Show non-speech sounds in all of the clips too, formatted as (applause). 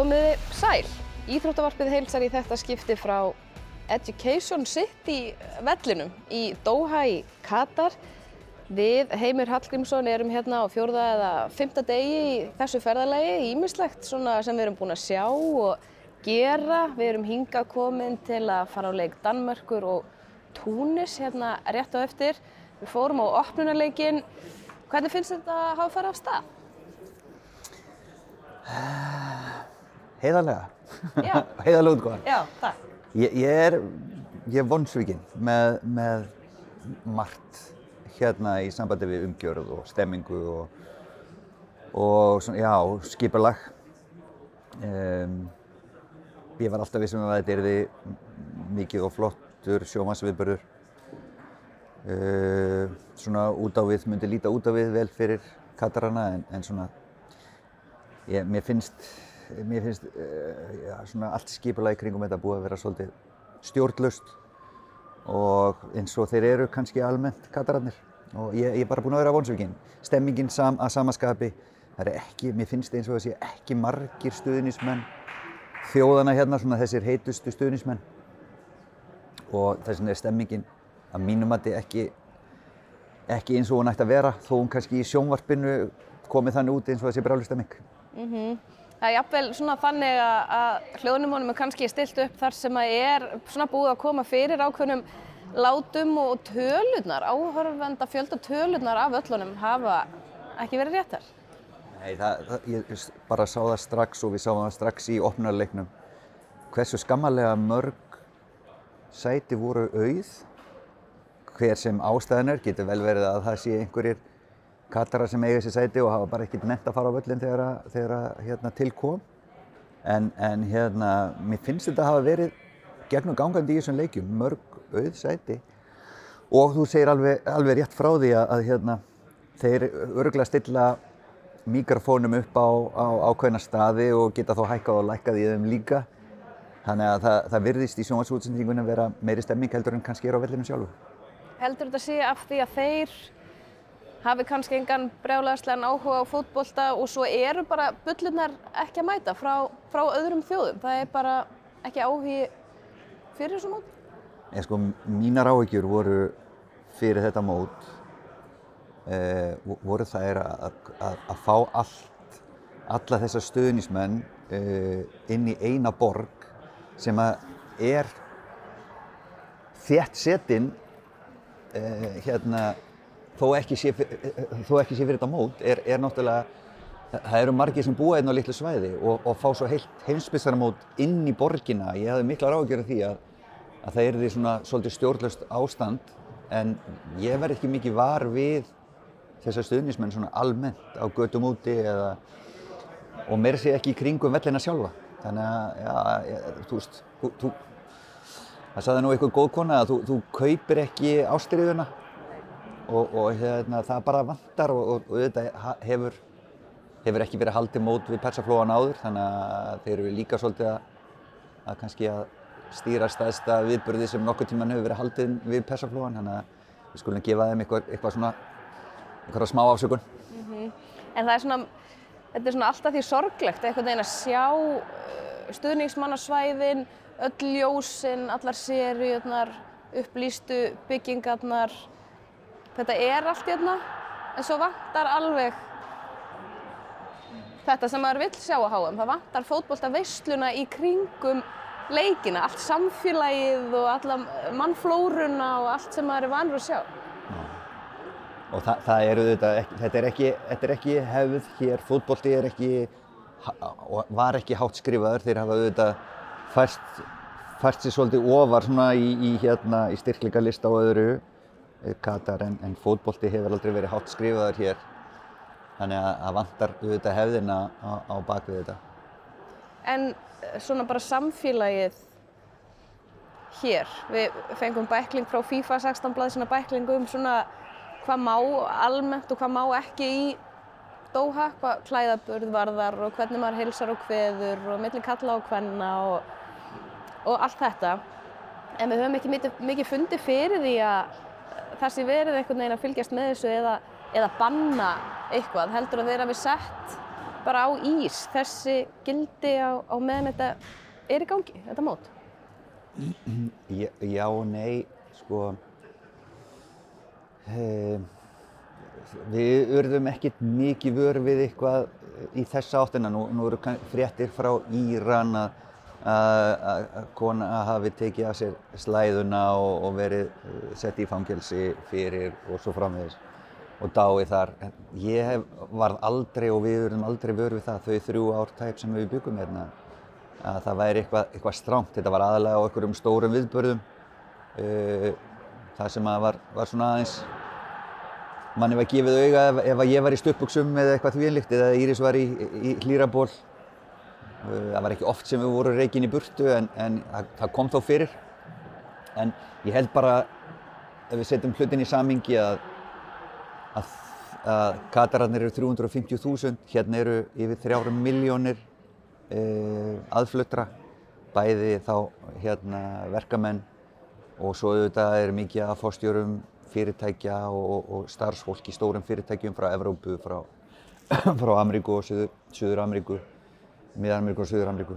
Komiði sæl. Íþróttavarpið heilsar í þetta skipti frá Education City vellinum í Doha í Katar. Við, Heimir Hallgrímsson, erum hérna á fjórða eða fymta degi í þessu ferðalagi. Ímislegt sem við erum búin að sjá og gera. Við erum hinga komin til að fara á leik Danmörkur og Túnis hérna rétt á eftir. Við fórum á opnunarleikin. Hvernig finnst þetta að hafa farið af stað? Heiðarlega. (laughs) Heiðarlega útgóðan. Já, takk. Ég, ég er, ég er vonsvikinn með, með margt hérna í sambandi við umgjörð og stemmingu og, og svona, já, skipalag. Um, ég var alltaf vissum að þetta erði mikið og flottur sjómasviðbörður. Uh, svona út á við, myndi líta út á við vel fyrir Katarana en, en svona, ég, mér finnst mér finnst uh, já, allt skipulega í kringum þetta búið að vera svolítið stjórnlaust og eins og þeir eru kannski almennt katararnir og ég, er bara búinn að vera vonsvíkinn. Stemmingin sam, að samaskapi, það er ekki, mér finnst eins og sé ekki margir stuðnismenn þjóðana hérna, svona þessir heitustu stuðnismenn og þess vegna er stemmingin að mínum að þetta ekki, ekki eins og hún ætti að vera þó hún kannski í sjónvarpinu komið þannig út eins og þessi brálustemming. Það er jafnvel svona þannig að, hljóðnumunum er kannski stilt upp þar sem að er svona búið að koma fyrir ákveðnum látum og tölurnar, áhörfenda fjölda tölurnar af öllunum hafa ekki verið réttar. Nei, það, það, ég bara sá það strax og við sáum það strax í opnarleiknum hversu skammalega mörg sæti voru auð hver sem ástæðan er, getur vel verið að það sé einhverjir katarar sem eiga þessi sæti og hafa bara ekkert nefnt að fara á völlin þegar, að- þegar að, hérna, til kom en, en hérna, mér finnst þetta hafa verið gegnum gangandi í þessum leikjum, mörg auð sæti og þú segir alveg, alveg rétt frá því að, að hérna, þeir örgulega stilla mikrofónum upp á, á ákveðna staði og geta þá hækkað og lækkað í þeim líka. Þannig að það, það virðist í sjónvarsútsendingunum vera meiri stemming heldur en kannski er á vellinum sjálfu. Heldur þetta sé af því að þeir hafi kannski engan brjálæðislegan áhuga á fótbolta og svo eru bara bullunar ekki að mæta frá, frá öðrum þjóðum. Það er bara ekki áhugi fyrir þessu mót. En sko, mínar áhyggjur voru fyrir þetta mót eh, voru þær að, að, að fá allt, alla þessa stuðnismenn eh, inn í eina borg sem að er þétt setinn eh, hérna, þó ekki sé, fyr- eh, þó ekki sé fyrir þetta mót, er, er náttúrulega Það eru margir sem búa einn á litlu svæði og, og fá svo heilt heimsbyggsarmót inn í borgina. Ég hafði miklar ágjörð því að, að það er því svona svolítið stjórnlaust ástand en ég verð ekki mikið var við þessar stuðnismenn svona almennt á götum úti eða og meira sé ekki í kringum vellina sjálfa. Þannig að, já, ég, þú veist, þú, þú, það sagði nú einhver góð kona að þú, þú kaupir ekki ástriðuna og, og hérna, það bara vantar og, og, og þetta hefur hefur ekki verið haldið mót við persaflóan áður þannig að þeir eru líka svolítið að, kannski að stýra staðsta viðburði sem nokkur tíman hefur verið haldið við persaflóan þannig að við skulum gefa þeim eitthvað, eitthvað svona eitthvað smá afsökun. En það er svona, þetta er svona alltaf því sorglegt einhvern veginn að sjá uh, stuðningsmannasvæðin, öll ljósin, allar seríurnar, upplýstu byggingarnar. Þetta er allt hérna, en svo vantar alveg þetta sem maður vill sjá á HM. Það vantar fótbolta veisluna í kringum leikina, allt samfélagið og alla mannflóruna og allt sem maður er vanur að sjá. Og það, það eru þetta, þetta, er ekki, þetta er ekki hefð hér, fótbolti er ekki, var ekki hátt skrifaður, þeir hafa auðvitað fært, fært sér svolítið ofar svona í, í, hérna, í styrkleika lista og öðru Katar en, en fótbolti hefur aldrei verið hátt skrifaður hér. Þannig að það vantar auðvitað hefðina á, á bakvið þetta. En eh, svona bara samfélagið hér, við fengum bækling frá FIFA 16 blaði svona bækling um svona hvað má almennt og hvað má ekki í Doha, hvað klæðaburð varðar og hvernig maður heilsar og kveður og milli kalla og kvenna og, og allt þetta. En við höfum ekki mikið fundið fyrir því að það sé verið einhvern veginn að fylgjast með þessu eða, eða banna eitthvað. Heldur að þeir hafi sett bara á ís þessi gildi á, á meðan þetta er í gangi, þetta mót? Já, já nei, sko, um, við urðum ekkert mikið vör við eitthvað í þessa áttina. Nú, nú eru fréttir frá Íran að að að kona hafi tekið af sér slæðuna og, og verið eh, sett í fangelsi fyrir og svo framvegis og dái þar. Ég hef, varð aldrei og við urðum aldrei vör við það þau þrjú ár tæp sem við byggum hérna að það væri eitthvað, eitthvað strámt. Þetta var aðalega á einhverjum stórum viðbörðum. Uh, það sem að var, var svona aðeins manni var gefið auga ef, ef að ég var í stuttbuxum eða eitthvað þvílíkt eða Íris var í, í hlýraból. Uh, það var ekki oft sem við vorum reikin í burtu en, en það, kom þó fyrir. En ég held bara ef við setjum hlutin í samingi að, að, að Katararnir eru 350.000, hérna eru yfir 3 miljónir uh, aðfluttra, bæði þá hérna verkamenn og svo auðvitað er mikið af fórstjórum fyrirtækja og, og starfsfólk í stórum fyrirtækjum frá Evrópu, frá, frá Ameríku og Suður Ameríku, Mið-Ameríku og Suður Ameríku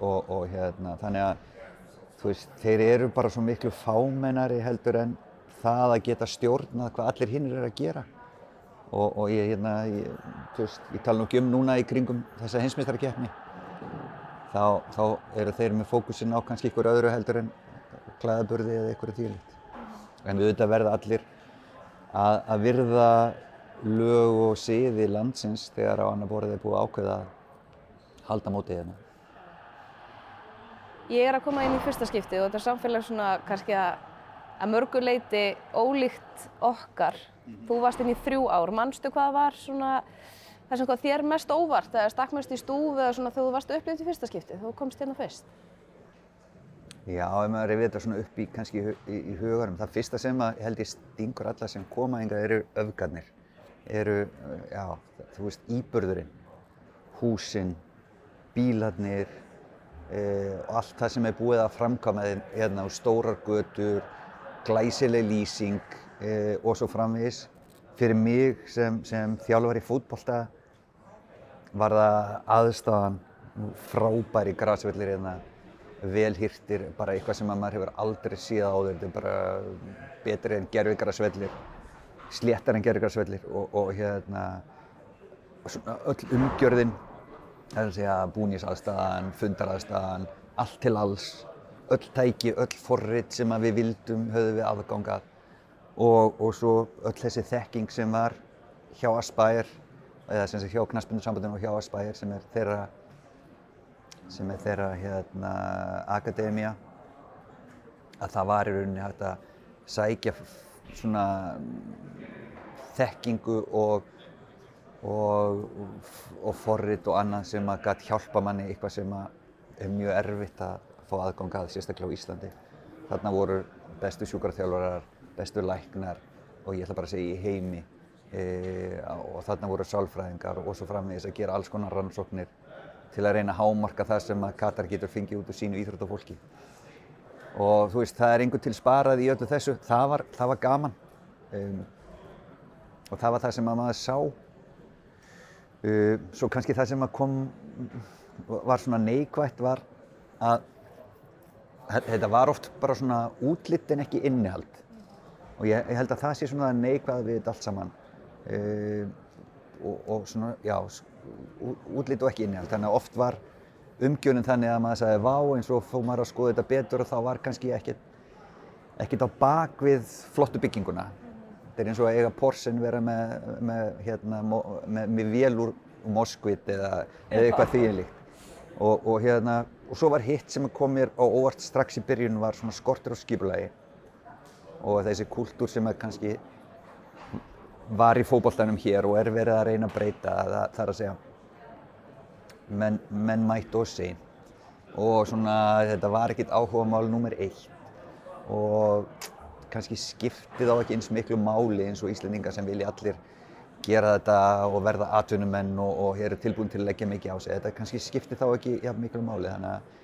og, og hérna þannig að þú veist, þeir eru bara svo miklu fámennari heldur en það að geta stjórnað hvað allir hinnir eru að gera. Og, og ég, hérna, ég, veist, ég tala nú ekki um núna í kringum þessa hinsmeistarkeppni þá, þá eru þeir með fókusin á kannski ykkur öðru heldur en klæðaburði eða ykkur þýlitt. En við auðvitað verða allir að, að virða lög og siði landsins þegar á annar borðið er búið ákveða halda mótið hérna. Ég er að koma inn í fyrsta skipti og þetta er samfélag svona kannski að, að mörgu leiti ólíkt okkar. Þú varst inn í þrjú ár, manstu hvað var svona það sem hvað þér mest óvart eða stakk mest í stúf eða svona þegar þú varst upplýtt í fyrsta skipti, þú komst hérna fyrst? Já, ef maður reyfir þetta svona upp í kannski í, í, í hugarum, það fyrsta sem að held ég stingur alla sem koma hingað eru öfgarnir, eru, já, þú veist, íburðurinn, húsinn, bílarnir eh, og allt það sem er búið að framkvæma þeim, hérna, og stórar götur, glæsileg lýsing eh, og svo framvegis. Fyrir mig sem, sem þjálfari fótbolta var það aðstæðan frábæri grasvellir hérna, vel hirtir, bara eitthvað sem að maður hefur aldrei síða áður, þetta er bara betri en gerfigrasvellir, sléttar en gerfigrasvellir og, og hérna öll umgjörðin, það er að segja búnísaðstæðan, fundaraðstæðan, allt til alls, öll tæki, öll forrit sem við vildum höfðum við aðgangað og, og svo öll þessi þekking sem var hjá Aspire, eða sem sé hjá knaspunnsambandinu og hjá Aspire sem er þeirra sem er þeirra hérna akademía. Að það var í rauninni hægt að sækja svona þekkingu og og, og forrit og annað sem að gæti hjálpa manni eitthvað sem er mjög erfitt að fá aðgang að sérstaklega á Íslandi. Þarna voru bestu sjúkraþjálfarar, bestu læknar og ég ætla bara að segja í heimi e, og þarna voru sálfræðingar og svo framvegis að gera alls konar rannsóknir til að reyna að hámarka það sem að Katar getur fengið út úr sínu íþróttafólki. Og þú veist, það er einhver til sparað í öllu þessu. Það var, það var gaman um, og það var það sem að maður sá. Uh, svo kannski það sem kom var svona neikvætt var að þe- þetta var oft bara svona útlitt en ekki innihald. Og ég, ég held að það sé svona neikvæð við þetta allt saman. Uh, og, og svona, já, s- ú- útlit og ekki innihald. Þannig að oft var umgjönin þannig að maður sagði vá eins og fór maður að skoða þetta betur og þá var kannski ekkert ekkert á bak við flottu bygginguna þetta er eins og að eiga Porschen vera með, með, hérna, með, með vél úr Moskvit eða, eða eitthvað þvílíkt og, og hérna og svo var hitt sem kom mér á óvart strax í byrjun var svona skortur á skipulagi. Og þessi kúltúr sem að kannski var í fótboltanum hér og er verið að reyna að breyta það, er að segja menn, menn mættu og seint. Og svona þetta var ekkert áhugamál nummer eitt. Og kannski skipti þá ekki eins miklu máli eins og Íslendingar sem vilja allir gera þetta og verða atvinnumenn og, og eru tilbúin til að leggja mikið á sig. Þetta kannski skipti þá ekki jafn miklu máli þannig að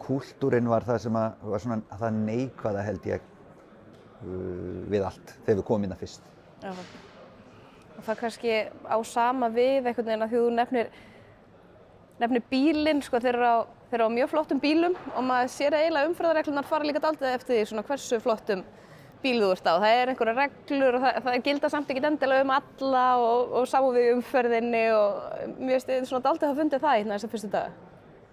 kúltúrinn var það sem að, var svona það neikvæða held ég uh, við allt þegar við komum inn að fyrst. Já. og það kannski á sama við einhvern veginn að þú nefnir nefnir bílinn, sko þeir eru á, þeir eru á mjög flottum bílum og maður sér eiginlega umfröðareglunar fara líka daldið eftir því svona hversu flottum bíl þú ert á. Það er einhverja reglur og það, það gilda samt ekki endilega um alla og, og sáu við umferðinni og mjög stið svona daldið hafa fundið það í þessar fyrstu daga.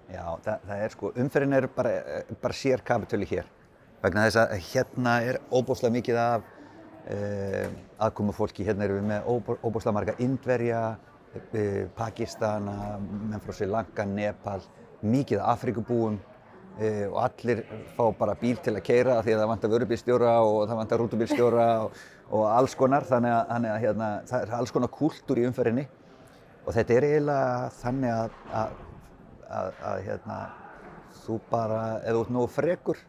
Já, það, það er sko, umferðin er bara, bara sér kapitölu hér vegna þess að hérna er óbúslega mikið af eh, aðkomu fólki, hérna erum við með óbúslega marga Indverja, eh, Pakistana, menn frá Sri Lanka, Nepal, mikið Afrikubúum eh, og allir fá bara bíl til að keira því að það vantar vörubílstjóra og það vantar rútubílstjóra (laughs) og, og alls konar, þannig að, þannig að hérna, það er alls konar kúltúr í umferðinni. Og þetta er eiginlega þannig að, að, að, að hérna, þú bara, ef þú ert nógu frekur,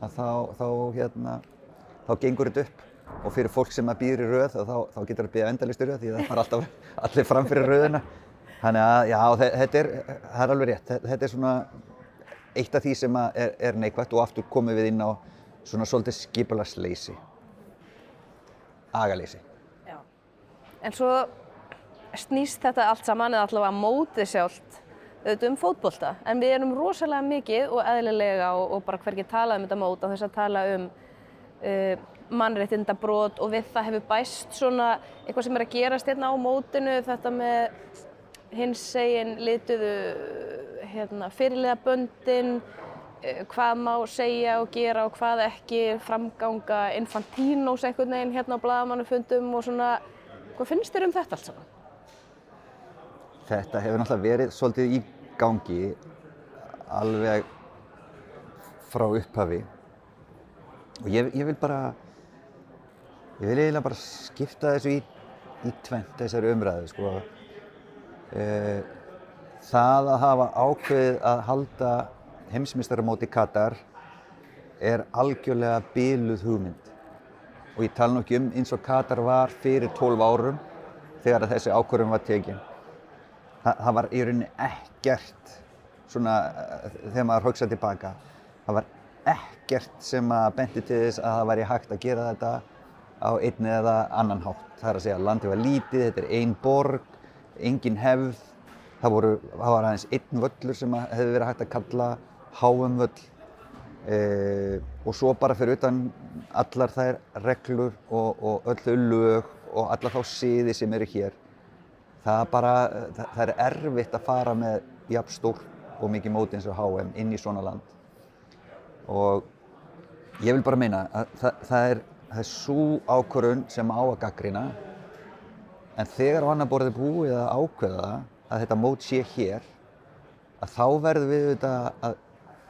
þá, þá, hérna, þá gengur þetta upp. Og fyrir fólk sem býður í rauð þá, þá getur það býða endalist í rauð því það fara alltaf (laughs) allir fram fyrir rauðina. Þannig að já, þetta er, það er alveg rétt, þetta er svona eitt af því sem er, er neikvægt og aftur komum við inn á svona svolítið skipulagsleysi, agaleysi. Já, en svo snýst þetta allt saman eða allavega mótið sjálft auðvitað um fótbolta. En við erum rosalega mikið og eðlilega og, og bara hverkið talað um þetta mót á þess að tala um uh, mannréttindabrót og við það hefur bæst svona eitthvað sem er að gerast hérna á mótinu þetta með hins segin lituðu hérna, fyrirlega böndin uh, hvað má segja og gera og hvað ekki framganga infantínos einhvern veginn hérna á bladamannufundum og svona hvað finnst þér um þetta allt saman? Þetta hefur náttúrulega verið svolítið í gangi alveg frá upphafi og ég, ég vil bara ég vil eiginlega bara skipta þessu í, í tvent þessari umræðu sko. e, það að hafa ákveðið að halda heimsmyndstaramóti Katar er algjörlega bíluð hugmynd og ég tala nú ekki um eins og Katar var fyrir 12 árum þegar þessi ákvörðum var tekinn það, það var í rauninni ekkert svona þegar maður hugsaði tilbaka það var ekkert sem að bendi til þess að það væri hægt að gera þetta á einn eða annan hátt. Það er að segja að landi var lítið, þetta er ein borg, engin hefð, það, voru, það var aðeins einn völlur sem hefði verið hægt að kalla háum völl. E, og svo bara fyrir utan allar þær reglur og, og öllu lög og allar þá siði sem eru hér. Það, bara, það, það er erfitt að fara með jafn stór og mikið móti eins og HM inn í svona land. Og ég vil bara meina að það, það er, er svo ákvörðun sem á að gaggrina en þegar á annar borðið búið að ákveða að þetta mót sé hér að þá verðum við auðvitað að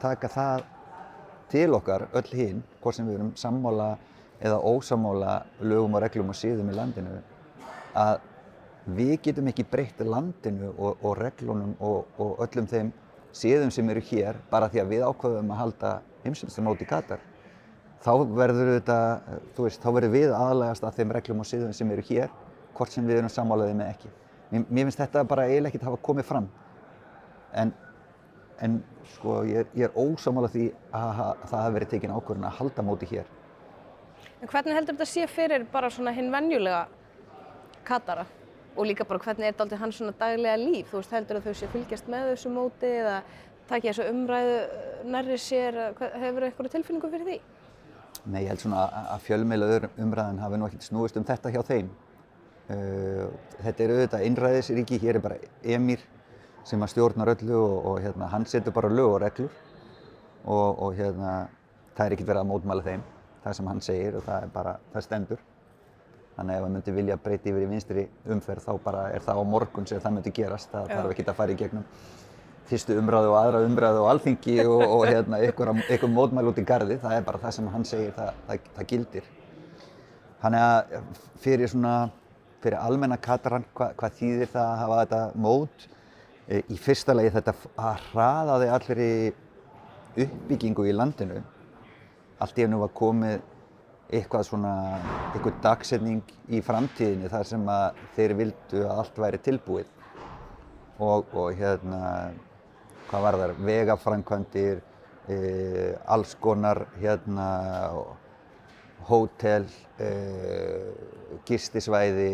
taka það til okkar öll hinn, hvort sem við erum sammála eða ósammála lögum og reglum og síðum í landinu að við getum ekki breytt landinu og, og reglunum og, og öllum þeim síðum sem eru hér bara því að við ákveðum að halda heimsumstamóti Katar. Þá verður þetta, þú veist, þá verður við aðlægast að þeim reglum og síðum sem eru hér, hvort sem við erum sammálaðið með ekki. Mér, mér finnst þetta bara eiginlega ekkert að hafa komið fram. En, en sko, ég er, ég er ósamálað því að, að það hafi verið tekin ákvörðin að halda móti hér. En hvernig heldur þetta sé fyrir bara svona hinn venjulega Katara? og líka bara hvernig er þetta aldrei hans svona daglega líf, þú veist heldur að þau sé fylgjast með þessu móti eða takja þessu umræðu nærri sér, hefur þau eitthvað tilfinningu fyrir því? Nei, ég held svona að fjölmeilaður umræðan hafi nú ekkert snúist um þetta hjá þeim. Uh, þetta er auðvitað einræðisríki, hér er bara emir sem að stjórnar öllu og, og hérna, hann setur bara lög og reglur og, og hérna, það er ekkert verið að mótmæla þeim, það sem hann segir og það er bara, það stendur. Þannig að ef það myndi vilja breyti yfir í vinstri umferð þá bara er það á morgun sem það myndi gerast. Það þarf ekki að fara í gegnum fyrstu umræðu og aðra umræðu og alþingi og, og hérna, einhver mótmæl út í gardi. Það er bara það sem hann segir, það, það, það gildir. Þannig að fyrir, svona, fyrir almenna katarann, hva, hvað þýðir það að hafa þetta mót? E, í fyrsta lagi þetta að hraðaði allir í uppbyggingu í landinu. Allt í hennu var komið eitthvað svona, eitthvað dagsetning í framtíðinni þar sem að þeir vildu að allt væri tilbúið og, og hérna, hvað var þar, vegafrænkvöndir, e, alls konar hérna, hótel, e, gistisvæði,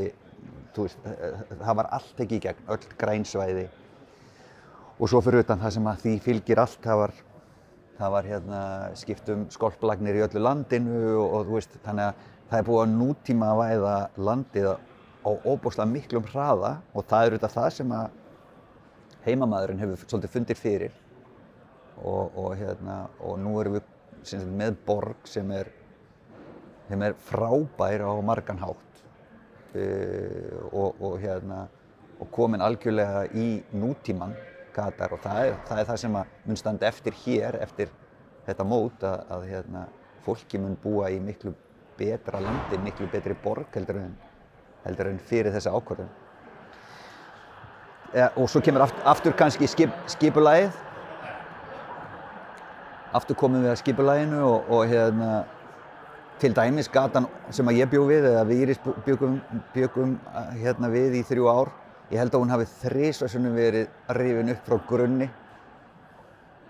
veist, það var allt ekki í gegn, öll grænsvæði og svo fyrir utan það sem að því fylgir allt, það var, það var hérna, skiptum skolplagnir í öllu landinu og, og veist, þannig að það er búið að nútíma að væða landið á óbúslega miklum hraða og það er auðvitað það sem að heimamaðurinn hefur svolítið fundir fyrir. Og, og, hérna, og nú erum við sagt, með borg sem er, sem er frábær á margan hátt uh, og, og hérna, komin algjörlega í nútíman Katar og það er það, er það sem mun standa eftir hér, eftir þetta mót að, að hérna, fólki mun búa í miklu betra landi, miklu betri borg heldur en, heldur en fyrir þessa ákvörðun. Ja, og svo kemur aftur, aftur kannski skip, skipulægið. Aftur komum við að skipulæginu og, og hérna, til dæmis gatan sem að ég bjó við, eða við Íris byggum, byggum hérna, við í þrjú ár, ég held að hún hafi þrísvarsunum verið rifin upp frá grunni.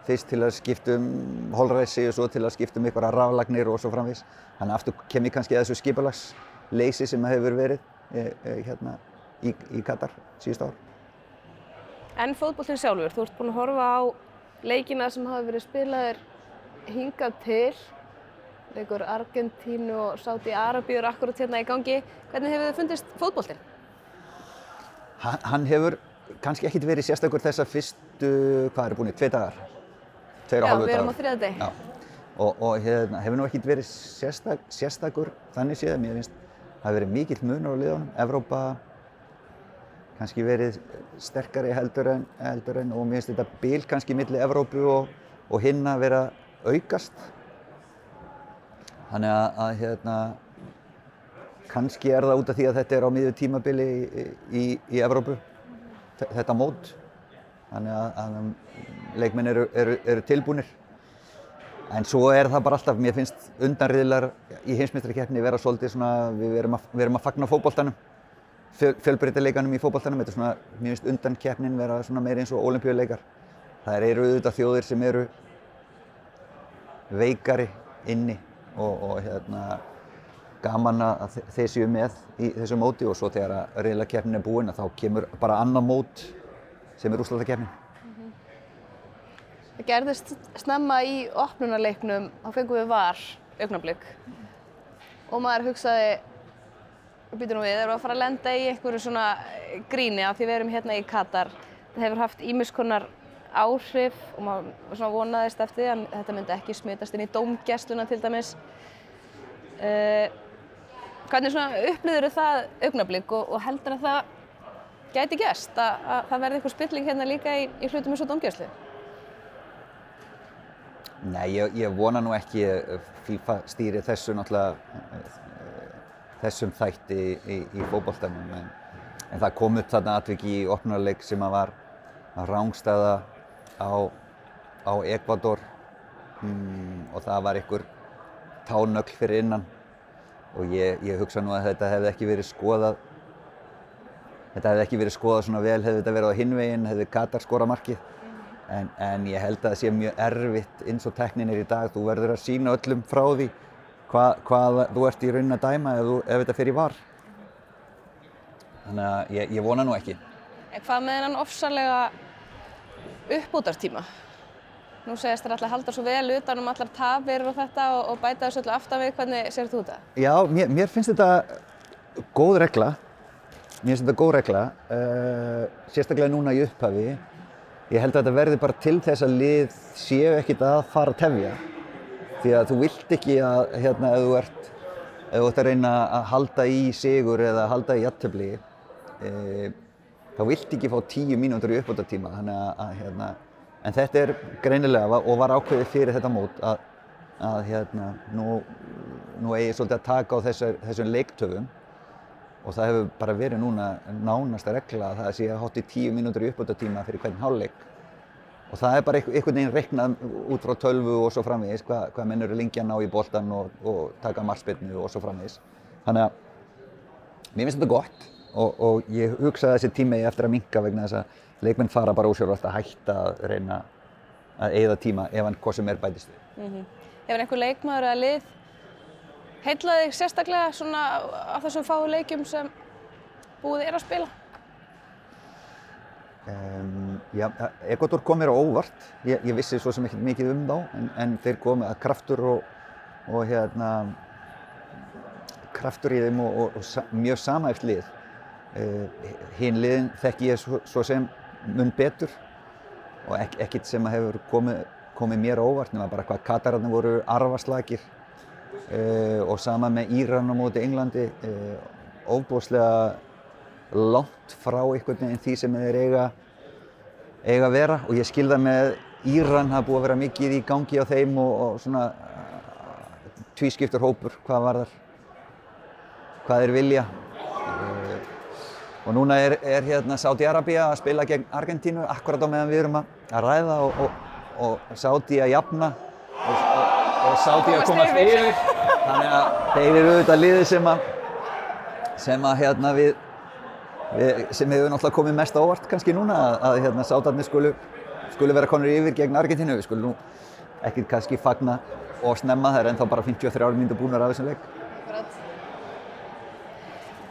Fyrst til að skipta um holræsi og svo til að skipta um ykkur að raflagnir og svo framvís. Þannig aftur kem ég kannski að þessu skipulagsleysi sem hefur verið e, e, hérna, í, í Katar síðust ár. En fótbollin sjálfur, þú ert búinn að horfa á leikina sem hafa verið spilaðir hingað til, leikur Argentínu og Sáti Arabíur akkurat hérna í gangi. Hvernig hefur þið fundist fótbollin? Hann, hann hefur kannski ekkert verið sérstakur þessar fyrstu, hvað eru búin, tvei dagar? Tveir og Já, hálfu dagar. við erum á þriða deg. Já, og, og hérna, hefur nú ekkert verið sérstak, sérstakur þannig séð, mér finnst það hefur verið mikill munur á liðunum, Evrópa kannski verið sterkari heldur en, heldur en og mér finnst þetta bil kannski milli Evrópu og, og hinn að vera aukast þannig að, að hérna kannski er það út af því að þetta er á miður tímabili í, í, í Evrópu þe- þetta mót. Þannig að, að leikmenn eru, eru, eru tilbúnir. En svo er það bara alltaf, mér finnst undanriðlar í heimsmyndrakeppni vera svolítið svona, við erum að, við erum að fagna fótboltanum, Fjöl, fjölbreytileikanum í fótboltanum, þetta er svona, mér finnst undankeppnin vera svona meira eins og ólimpíuleikar. Það eru auðvitað þjóðir sem eru veikari inni og, og hérna, gaman að þe- þeir séu með í þessu móti og svo þegar að riðlakeppnin er búin að þá kemur bara annað mót sem er úrslatakeppnin. Það gerðist snemma í opnunarleiknum, þá fengum við var augnablik og maður hugsaði, býtum við, erum við að fara að lenda í einhverju svona gríni af því við erum hérna í Katar. Það hefur haft ímiskonar áhrif og maður svona vonaðist eftir því að þetta myndi ekki smitast inn í dómgæsluna til dæmis. Uh, hvernig svona upplýður það augnablik og, og heldur að það gæti gerst, að, að það verði einhver spilling hérna líka í, í hlutum eins og dómgæslu? Nei, ég, ég vona nú ekki að FIFA stýri þessu náttúrulega eh, þessum þætti í, í fótboltanum en, en það kom upp þarna atvik í opnarleik sem að var að rángstæða á, á Ecuador mm, og það var einhver tánögl fyrir innan og ég, ég hugsa nú að þetta hefði ekki verið skoðað þetta hefði ekki verið skoðað svona vel hefði þetta verið á hinvegin, hefði Katar skorað markið En, en ég held að það sé mjög erfitt eins og teknin er í dag. Þú verður að sína öllum frá því hvað, hvað þú ert í raunin að dæma ef, þú, ef þetta í var. Þannig að ég, ég vona nú ekki. En hvað með þennan ofsalega uppbútartíma? Nú segist þér alltaf að halda svo vel utan um allar tafir og þetta og, og bæta þessu öllu aftan við. Hvernig sér þú þetta? Já, mér, mér finnst þetta góð regla. Mér finnst þetta góð regla, uh, sérstaklega núna í upphafi. Ég held að þetta verði bara til þess að lið séu ekkert að fara að tefja. Því að þú vilt ekki að, hérna, ef þú ert, ef þú ert að reyna að halda í sigur eða halda í jafntöfli, e, þá vilt ekki fá tíu mínútur í uppbótartíma. Hérna, en þetta er greinilega og var ákveðið fyrir þetta mót að, að hérna, nú, nú eigi svolítið að taka á þessar, þessum leiktöfum og það hefur bara verið núna nánasta regla að það sé að hátti tíu mínútur í uppbótartíma fyrir hvern hálfleik og það er bara einhvern veginn reiknað út frá tölvu og svo framvegis hvað, hvað menn eru lengi að ná í boltan og, og taka margspilnu og svo framvegis þannig að mér finnst þetta gott og, og ég hugsa að þessi tími eigi eftir að minka vegna þess að leikmenn fara bara ósjálf að hætta að reyna að eigða tíma ef hann hvað sem er bætist við. Mm -hmm. Hefur einhver leikmaður eða lið heillaði þig sérstaklega svona á þessum fáu leikjum sem búið er að spila? Um, já, Ekvator kom mér á óvart, ég, ég vissi svo sem ekki mikið um þá en, en þeir komu að kraftur og, og hérna kraftur í þeim og, og, og mjög samæft lið. Uh, hinn liðin þekki ég svo, sem mun betur og ek, ekkert sem hefur komið, komið mér óvart nema bara hvað Katararnir voru arfaslagir uh, og sama með Íran á móti Englandi uh, óbúslega langt frá einhvern veginn því sem þeir eiga, eiga að vera. Og ég skilða með Íran hafa búið að vera mikið í gangi á þeim og, og svona uh, tvískiptur hópur hvað var þar, hvað þeir vilja og núna er, er hérna Sáti-Arabia að spila gegn Argentínu akkurat á meðan við erum að, ræða og, og, og Sáti að jafna og Sáti að komast yfir þannig að þeir eru auðvitað liðið sem að sem að hérna við Við, sem hefur náttúrulega komið mest ávart kannski núna að, að hérna, sátarnir skulu, skulu vera konur yfir gegn Argentínu. Við skulum nú ekki kannski fagna og snemma, það er ennþá bara 53 mínútur búinar af þessum leik.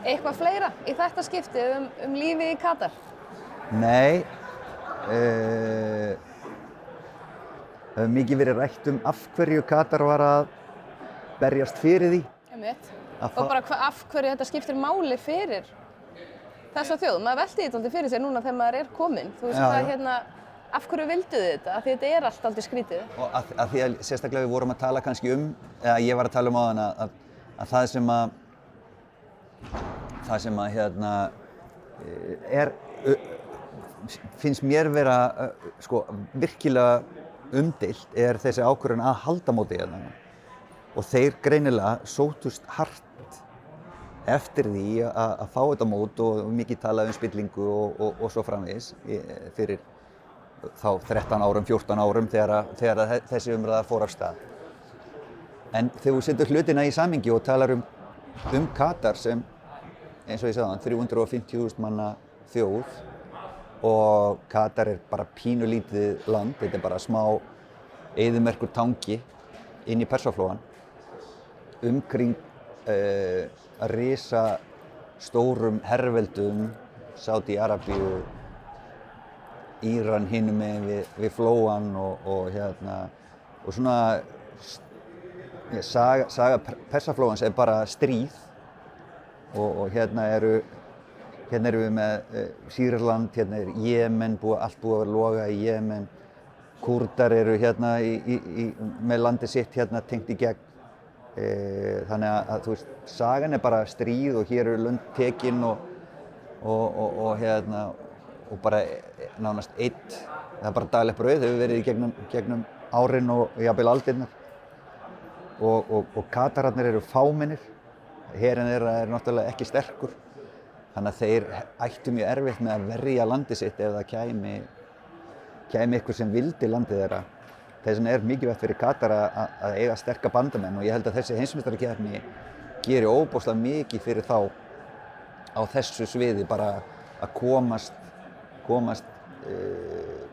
Eitthvað fleira í þetta skiptið um, um lífi í Katar? Nei, uh, það hefur mikið verið rætt um af hverju Katar var að berjast fyrir því. Og bara af hverju þetta skiptir máli fyrir þessa þjóð. Maður veldi þetta aldrei fyrir sér núna þegar maður er kominn. Þú veist Já, hvað, já. hérna, af hverju vildu þið þetta? Af því þetta er allt aldrei skrítið. Og að því að sérstaklega við vorum að tala kannski um, eða ég var að tala um á þann að, að það sem að, það sem að hérna eh, er, finnst mér vera sko virkilega umdilt er þessi ákvörðun að halda móti hérna. Og þeir greinilega sótust hart eftir því að, að fá þetta mót og mikið talað um spillingu og, og, og svo framvegis eh, fyrir þá 13 árum, 14 árum þegar, þegar þessi umræða fór af stað. En þegar þú setur hlutina í samingi og talar um, um Katar sem, eins og ég sagði hann, 350.000 manna þjóð og Katar er bara pínulítið land, þetta er bara smá eðimerkur tangi inn í Persaflóan umkring uh, að risa stórum herrveldum Sáti-Arabíu Íran hinum með við, við flóan og, og hérna og svona ja, saga, saga persaflóans er bara stríð og, og hérna eru hérna eru við með uh, Sýrland, hérna er Jemen, búið, allt búið að loga í Jemen. Kúrdar eru hérna í, í, í, með landi sitt hérna tengt í gegn. E, þannig að, að þú veist, sagan er bara stríð og hér eru lönd tekinn og, og, og, hérna og bara nánast eitt það er bara daglegt brauð, þau hefur verið í gegnum, gegnum árin og jafnvel aldirnar. Og, katararnir eru fámennir herin þeirra er náttúrulega ekki sterkur þannig að þeir ættu mjög erfitt með að verja landi sitt ef það kæmi kæmi ykkur sem vildi landið þeirra. Þess vegna er mikilvægt fyrir Katar að, að eiga sterka bandamenn og ég held að þessi heimsmyndstarkjærni gerir óbúslega mikið fyrir þá á þessu sviði bara að komast komast uh,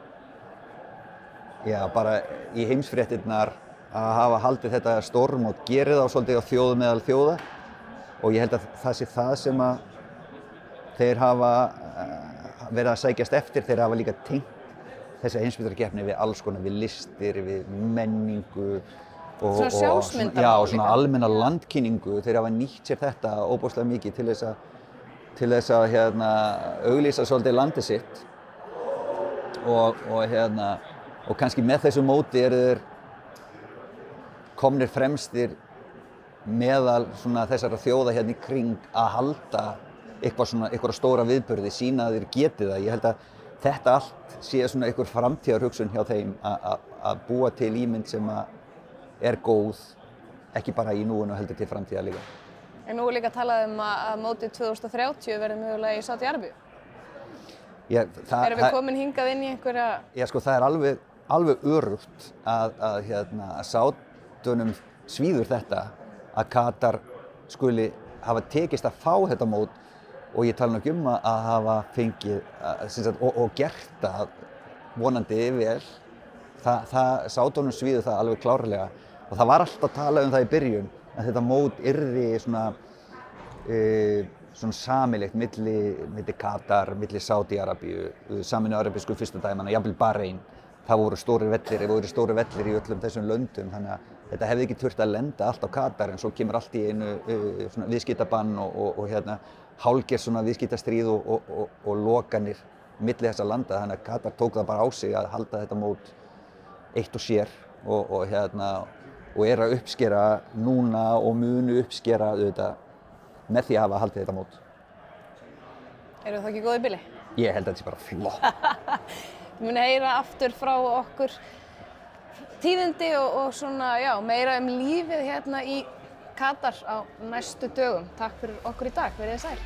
já, bara í heimsfréttinnar að hafa haldið þetta storm og gerið þá svolítið á þjóðu meðal þjóða og ég held að það sé það sem að þeir hafa uh, verið að sækjast eftir, þeir hafa líka tengt þessi heimsmyndarkeppni við alls konar, við listir, við menningu og, Svona já, og líka. svona almenna landkynningu, þeir hafa nýtt sér þetta óbúslega mikið til þess að til þess að hérna, auglýsa svolítið landið sitt. Og, og, hérna, og kannski með þessu móti eru þeir komnir fremstir meðal þessara þjóða hérna í kring að halda eitthvað svona, eitthvað stóra viðbörði, sína að þeir geti það. Ég held að þetta allt sé svona einhver framtíðarhugsun hjá þeim að- búa til ímynd sem er góð, ekki bara í núinu heldur til framtíðar líka. En nú er líka talað um að, mótið 2030 verði mögulega í það, Erum við komin hingað inn í einhverja... Já, sko, það er alveg, alveg örugt að, að, hérna, að sátunum svíður þetta að Katar skuli hafa tekist að fá þetta mót og ég tala nú ekki um að hafa fengið að, sagt, og, og gert það vonandi vel. Þa, það, sátunum svíður það alveg klárlega og það var alltaf að tala um það í byrjun að þetta mót yrði svona e, svona samilegt milli, milli Katar, milli Sáti-Arabíu, Saminu Arabísku fyrsta dæmana, jafnvel Bahrein. Það voru stóri vellir, það voru stóri vellir í öllum þessum löndum þannig að þetta hefði ekki þurft að lenda allt á Katar en svo kemur allt í einu uh, viðskiptabann og, og, og hérna svona viðskiptastríð og, og lokanir milli þessa landa þannig að Katar tók það bara á sig að halda þetta mót eitt og sér og hérna og er að uppskera núna og munu uppskera auðvitað með því að hafa haldið þetta mót. Eru það ekki góðið bili? Ég held að þetta sé bara flott. (laughs) Við munum heyra aftur frá okkur tíðindi og, og svona, já, meira um lífið hérna í Katar á næstu dögum. Takk fyrir okkur í dag, verið þið sæl.